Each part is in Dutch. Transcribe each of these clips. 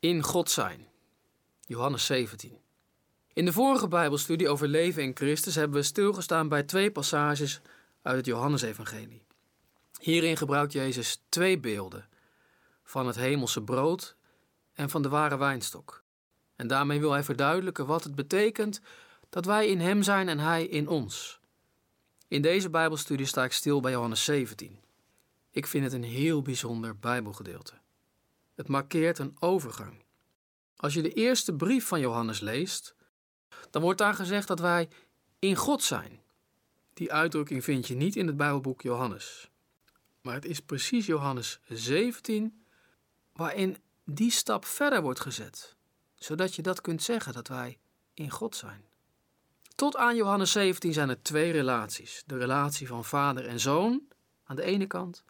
In God zijn. Johannes 17. In de vorige Bijbelstudie over leven in Christus hebben we stilgestaan bij twee passages uit het Johannesevangelie. Hierin gebruikt Jezus twee beelden: van het hemelse brood en van de ware wijnstok. En daarmee wil hij verduidelijken wat het betekent dat wij in Hem zijn en Hij in ons. In deze Bijbelstudie sta ik stil bij Johannes 17. Ik vind het een heel bijzonder Bijbelgedeelte. Het markeert een overgang. Als je de eerste brief van Johannes leest, dan wordt daar gezegd dat wij in God zijn. Die uitdrukking vind je niet in het Bijbelboek Johannes. Maar het is precies Johannes 17 waarin die stap verder wordt gezet, zodat je dat kunt zeggen dat wij in God zijn. Tot aan Johannes 17 zijn er twee relaties: de relatie van vader en zoon aan de ene kant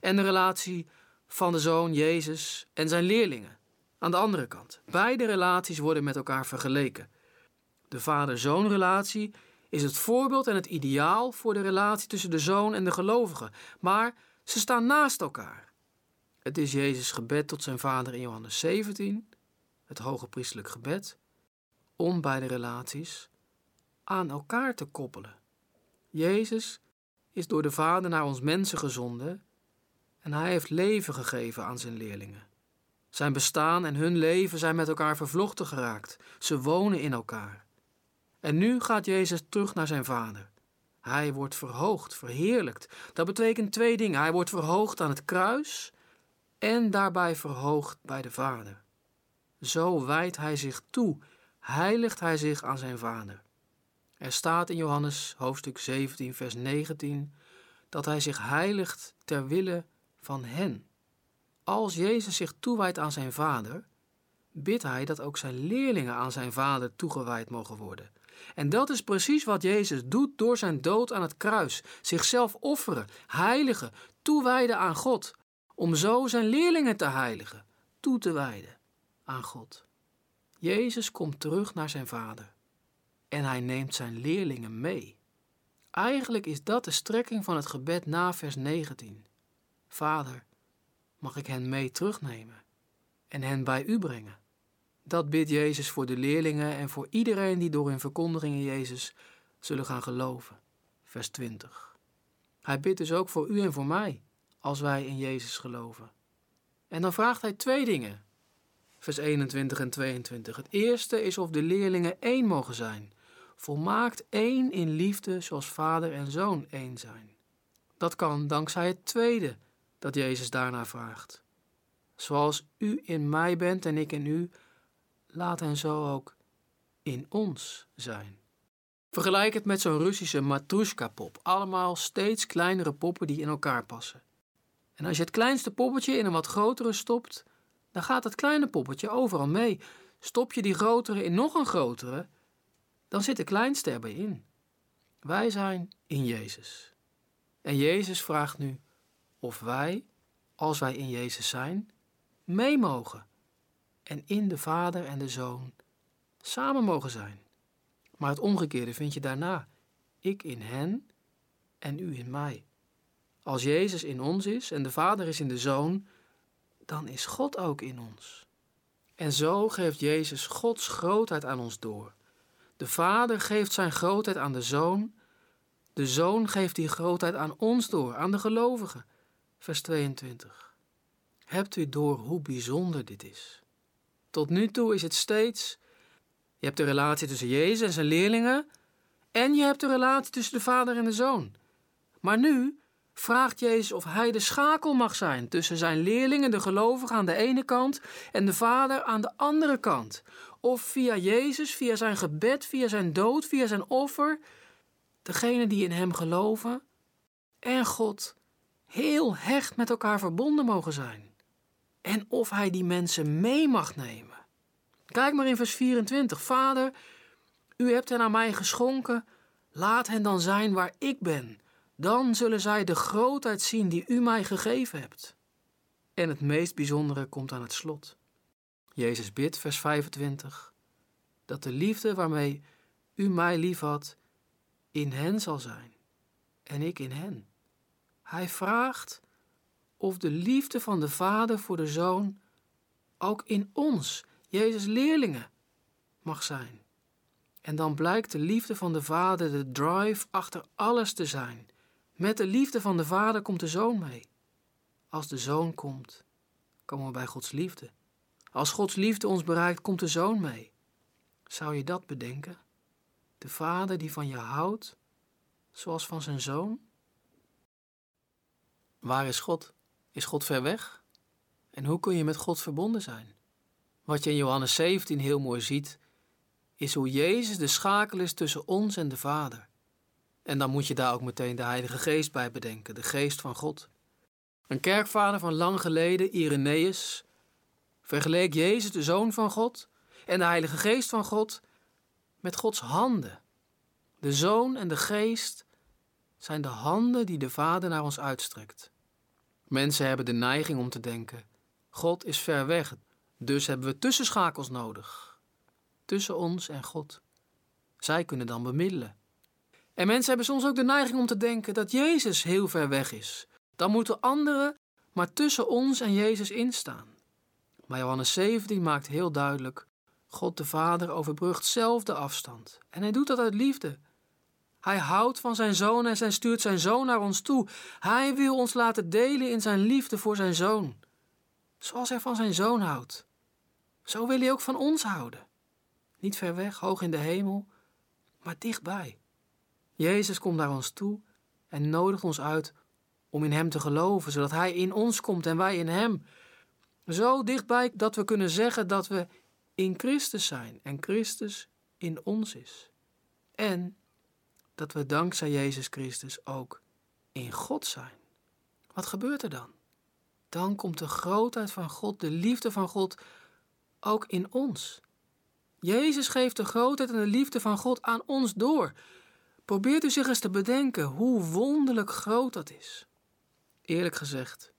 en de relatie van de zoon Jezus en zijn leerlingen aan de andere kant. Beide relaties worden met elkaar vergeleken. De vader-zoon relatie is het voorbeeld en het ideaal voor de relatie tussen de zoon en de gelovigen, maar ze staan naast elkaar. Het is Jezus' gebed tot zijn vader in Johannes 17, het hoge priestelijk gebed, om beide relaties aan elkaar te koppelen. Jezus is door de Vader naar ons mensen gezonden en hij heeft leven gegeven aan zijn leerlingen. Zijn bestaan en hun leven zijn met elkaar vervlochten geraakt. Ze wonen in elkaar. En nu gaat Jezus terug naar zijn Vader. Hij wordt verhoogd, verheerlijkt. Dat betekent twee dingen. Hij wordt verhoogd aan het kruis en daarbij verhoogd bij de Vader. Zo wijdt hij zich toe, heiligt hij zich aan zijn Vader. Er staat in Johannes hoofdstuk 17, vers 19 dat hij zich heiligt ter wille van hen. Als Jezus zich toewijdt aan zijn Vader, bidt hij dat ook zijn leerlingen aan zijn Vader toegewijd mogen worden. En dat is precies wat Jezus doet door zijn dood aan het kruis: zichzelf offeren, heiligen, toewijden aan God, om zo zijn leerlingen te heiligen, toe te wijden aan God. Jezus komt terug naar zijn Vader en hij neemt zijn leerlingen mee. Eigenlijk is dat de strekking van het gebed na vers 19. Vader, mag ik hen mee terugnemen en hen bij u brengen? Dat bidt Jezus voor de leerlingen en voor iedereen die door hun verkondiging in Jezus zullen gaan geloven. Vers 20. Hij bidt dus ook voor u en voor mij, als wij in Jezus geloven. En dan vraagt hij twee dingen. Vers 21 en 22. Het eerste is of de leerlingen één mogen zijn, volmaakt één in liefde zoals vader en zoon één zijn. Dat kan dankzij het tweede dat Jezus daarna vraagt. Zoals u in mij bent en ik in u, laat hen zo ook in ons zijn. Vergelijk het met zo'n Russische matrushka-pop. Allemaal steeds kleinere poppen die in elkaar passen. En als je het kleinste poppetje in een wat grotere stopt, dan gaat het kleine poppetje overal mee. Stop je die grotere in nog een grotere, dan zit de kleinste erbij in. Wij zijn in Jezus. En Jezus vraagt nu of wij, als wij in Jezus zijn, mee mogen en in de Vader en de Zoon samen mogen zijn. Maar het omgekeerde vind je daarna. Ik in hen en u in mij. Als Jezus in ons is en de Vader is in de Zoon, dan is God ook in ons. En zo geeft Jezus Gods grootheid aan ons door. De Vader geeft zijn grootheid aan de Zoon. De Zoon geeft die grootheid aan ons door, aan de gelovigen. Vers 22. Hebt u door hoe bijzonder dit is? Tot nu toe is het steeds: je hebt de relatie tussen Jezus en zijn leerlingen en je hebt de relatie tussen de Vader en de Zoon. Maar nu vraagt Jezus of hij de schakel mag zijn tussen zijn leerlingen, de gelovigen aan de ene kant, en de Vader aan de andere kant. Of via Jezus, via zijn gebed, via zijn dood, via zijn offer, degenen die in hem geloven en God heel hecht met elkaar verbonden mogen zijn. En of hij die mensen mee mag nemen. Kijk maar in vers 24. Vader, u hebt hen aan mij geschonken, laat hen dan zijn waar ik ben dan zullen zij de grootheid zien die u mij gegeven hebt. En het meest bijzondere komt aan het slot. Jezus bidt, vers 25, dat de liefde waarmee u mij liefhad in hen zal zijn en ik in hen. Hij vraagt of de liefde van de Vader voor de Zoon ook in ons, Jezus leerlingen, mag zijn. En dan blijkt de liefde van de Vader de drive achter alles te zijn. Met de liefde van de Vader komt de Zoon mee. Als de Zoon komt, komen we bij Gods liefde. Als Gods liefde ons bereikt, komt de Zoon mee. Zou je dat bedenken? De Vader die van je houdt, zoals van zijn Zoon? Waar is God? Is God ver weg? En hoe kun je met God verbonden zijn? Wat je in Johannes 17 heel mooi ziet, is hoe Jezus de schakel is tussen ons en de Vader. En dan moet je daar ook meteen de Heilige Geest bij bedenken, de Geest van God. Een kerkvader van lang geleden, Irenaeus, vergeleek Jezus, de Zoon van God, en de Heilige Geest van God met Gods handen. De Zoon en de Geest zijn de handen die de Vader naar ons uitstrekt. Mensen hebben de neiging om te denken: God is ver weg, dus hebben we tussenschakels nodig. Tussen ons en God. Zij kunnen dan bemiddelen. En mensen hebben soms ook de neiging om te denken dat Jezus heel ver weg is. Dan moeten anderen maar tussen ons en Jezus instaan. Maar Johannes 17 maakt heel duidelijk: God de Vader overbrugt zelf de afstand. En hij doet dat uit liefde. Hij houdt van zijn zoon en hij stuurt zijn zoon naar ons toe. Hij wil ons laten delen in zijn liefde voor zijn zoon. Zoals hij van zijn zoon houdt. Zo wil hij ook van ons houden. Niet ver weg, hoog in de hemel, maar dichtbij. Jezus komt naar ons toe en nodigt ons uit om in Hem te geloven, zodat Hij in ons komt en wij in Hem. Zo dichtbij dat we kunnen zeggen dat we in Christus zijn en Christus in ons is. En dat we dankzij Jezus Christus ook in God zijn. Wat gebeurt er dan? Dan komt de grootheid van God, de liefde van God, ook in ons. Jezus geeft de grootheid en de liefde van God aan ons door. Probeert u zich eens te bedenken hoe wonderlijk groot dat is. Eerlijk gezegd,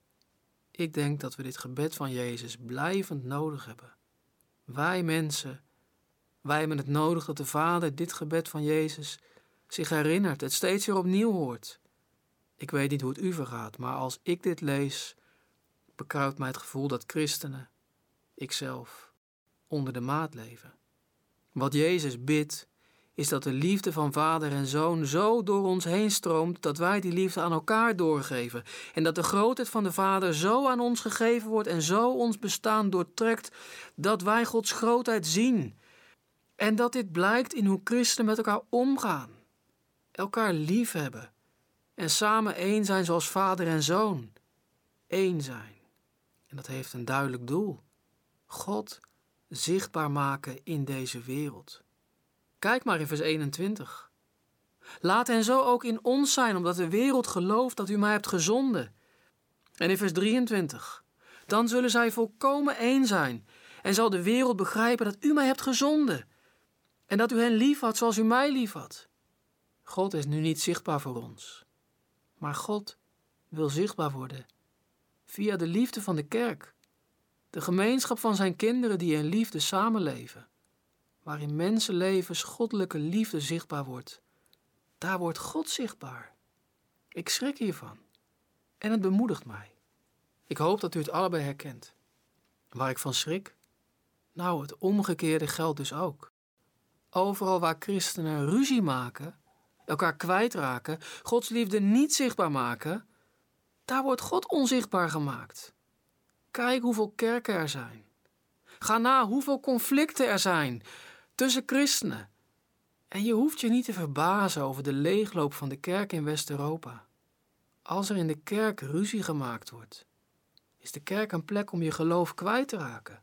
ik denk dat we dit gebed van Jezus blijvend nodig hebben. Wij mensen, wij hebben het nodig dat de Vader dit gebed van Jezus zich herinnert, het steeds weer opnieuw hoort. Ik weet niet hoe het u vergaat, maar als ik dit lees, bekruipt mij het gevoel dat christenen, ikzelf, onder de maat leven. Wat Jezus bidt, is dat de liefde van vader en zoon zo door ons heen stroomt dat wij die liefde aan elkaar doorgeven. En dat de grootheid van de Vader zo aan ons gegeven wordt en zo ons bestaan doortrekt dat wij Gods grootheid zien. En dat dit blijkt in hoe christenen met elkaar omgaan, elkaar lief hebben en samen één zijn zoals vader en zoon. Eén zijn. En dat heeft een duidelijk doel: God zichtbaar maken in deze wereld. Kijk maar in vers 21. Laat hen zo ook in ons zijn, omdat de wereld gelooft dat u mij hebt gezonden. En in vers 23. Dan zullen zij volkomen één zijn en zal de wereld begrijpen dat u mij hebt gezonden en dat u hen lief had zoals u mij lief had. God is nu niet zichtbaar voor ons, maar God wil zichtbaar worden via de liefde van de kerk, de gemeenschap van zijn kinderen die in liefde samenleven waarin mensenlevens goddelijke liefde zichtbaar wordt. Daar wordt God zichtbaar. Ik schrik hiervan. En het bemoedigt mij. Ik hoop dat u het allebei herkent. Waar ik van schrik? Nou, het omgekeerde geldt dus ook. Overal waar christenen ruzie maken, elkaar kwijtraken, Gods liefde niet zichtbaar maken, daar wordt God onzichtbaar gemaakt. Kijk hoeveel kerken er zijn. Ga na hoeveel conflicten er zijn, tussen christenen. En je hoeft je niet te verbazen over de leegloop van de kerk in West-Europa. Als er in de kerk ruzie gemaakt wordt, is de kerk een plek om je geloof kwijt te raken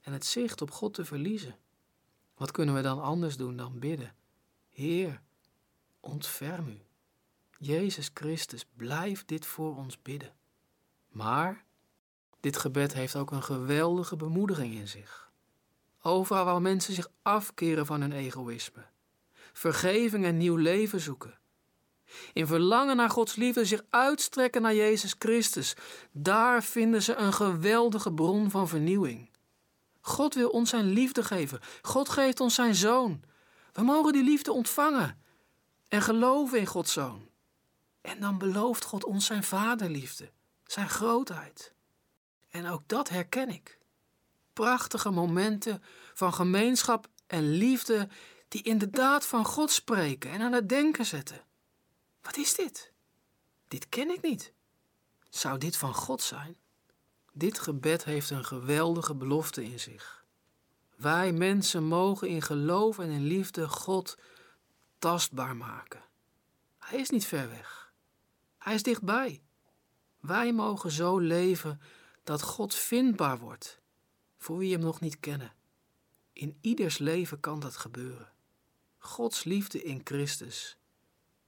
en het zicht op God te verliezen. Wat kunnen we dan anders doen dan bidden? Heer, ontferm u. Jezus Christus, blijf dit voor ons bidden. Maar dit gebed heeft ook een geweldige bemoediging in zich. Overal waar mensen zich afkeren van hun egoïsme, vergeving en nieuw leven zoeken. In verlangen naar Gods liefde zich uitstrekken naar Jezus Christus. Daar vinden ze een geweldige bron van vernieuwing. God wil ons zijn liefde geven. God geeft ons zijn zoon. We mogen die liefde ontvangen en geloven in Gods zoon. En dan belooft God ons zijn vaderliefde, zijn grootheid. En ook dat herken ik. prachtige momenten van gemeenschap en liefde die inderdaad van God spreken en aan het denken zetten. Wat is dit? Dit ken ik niet. Zou dit van God zijn? Dit gebed heeft een geweldige belofte in zich. Wij mensen mogen in geloof en in liefde God tastbaar maken. Hij is niet ver weg. Hij is dichtbij. Wij mogen zo leven dat God vindbaar wordt voor wie hem nog niet kennen. In ieders leven kan dat gebeuren. Gods liefde in Christus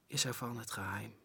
is ervan het geheim.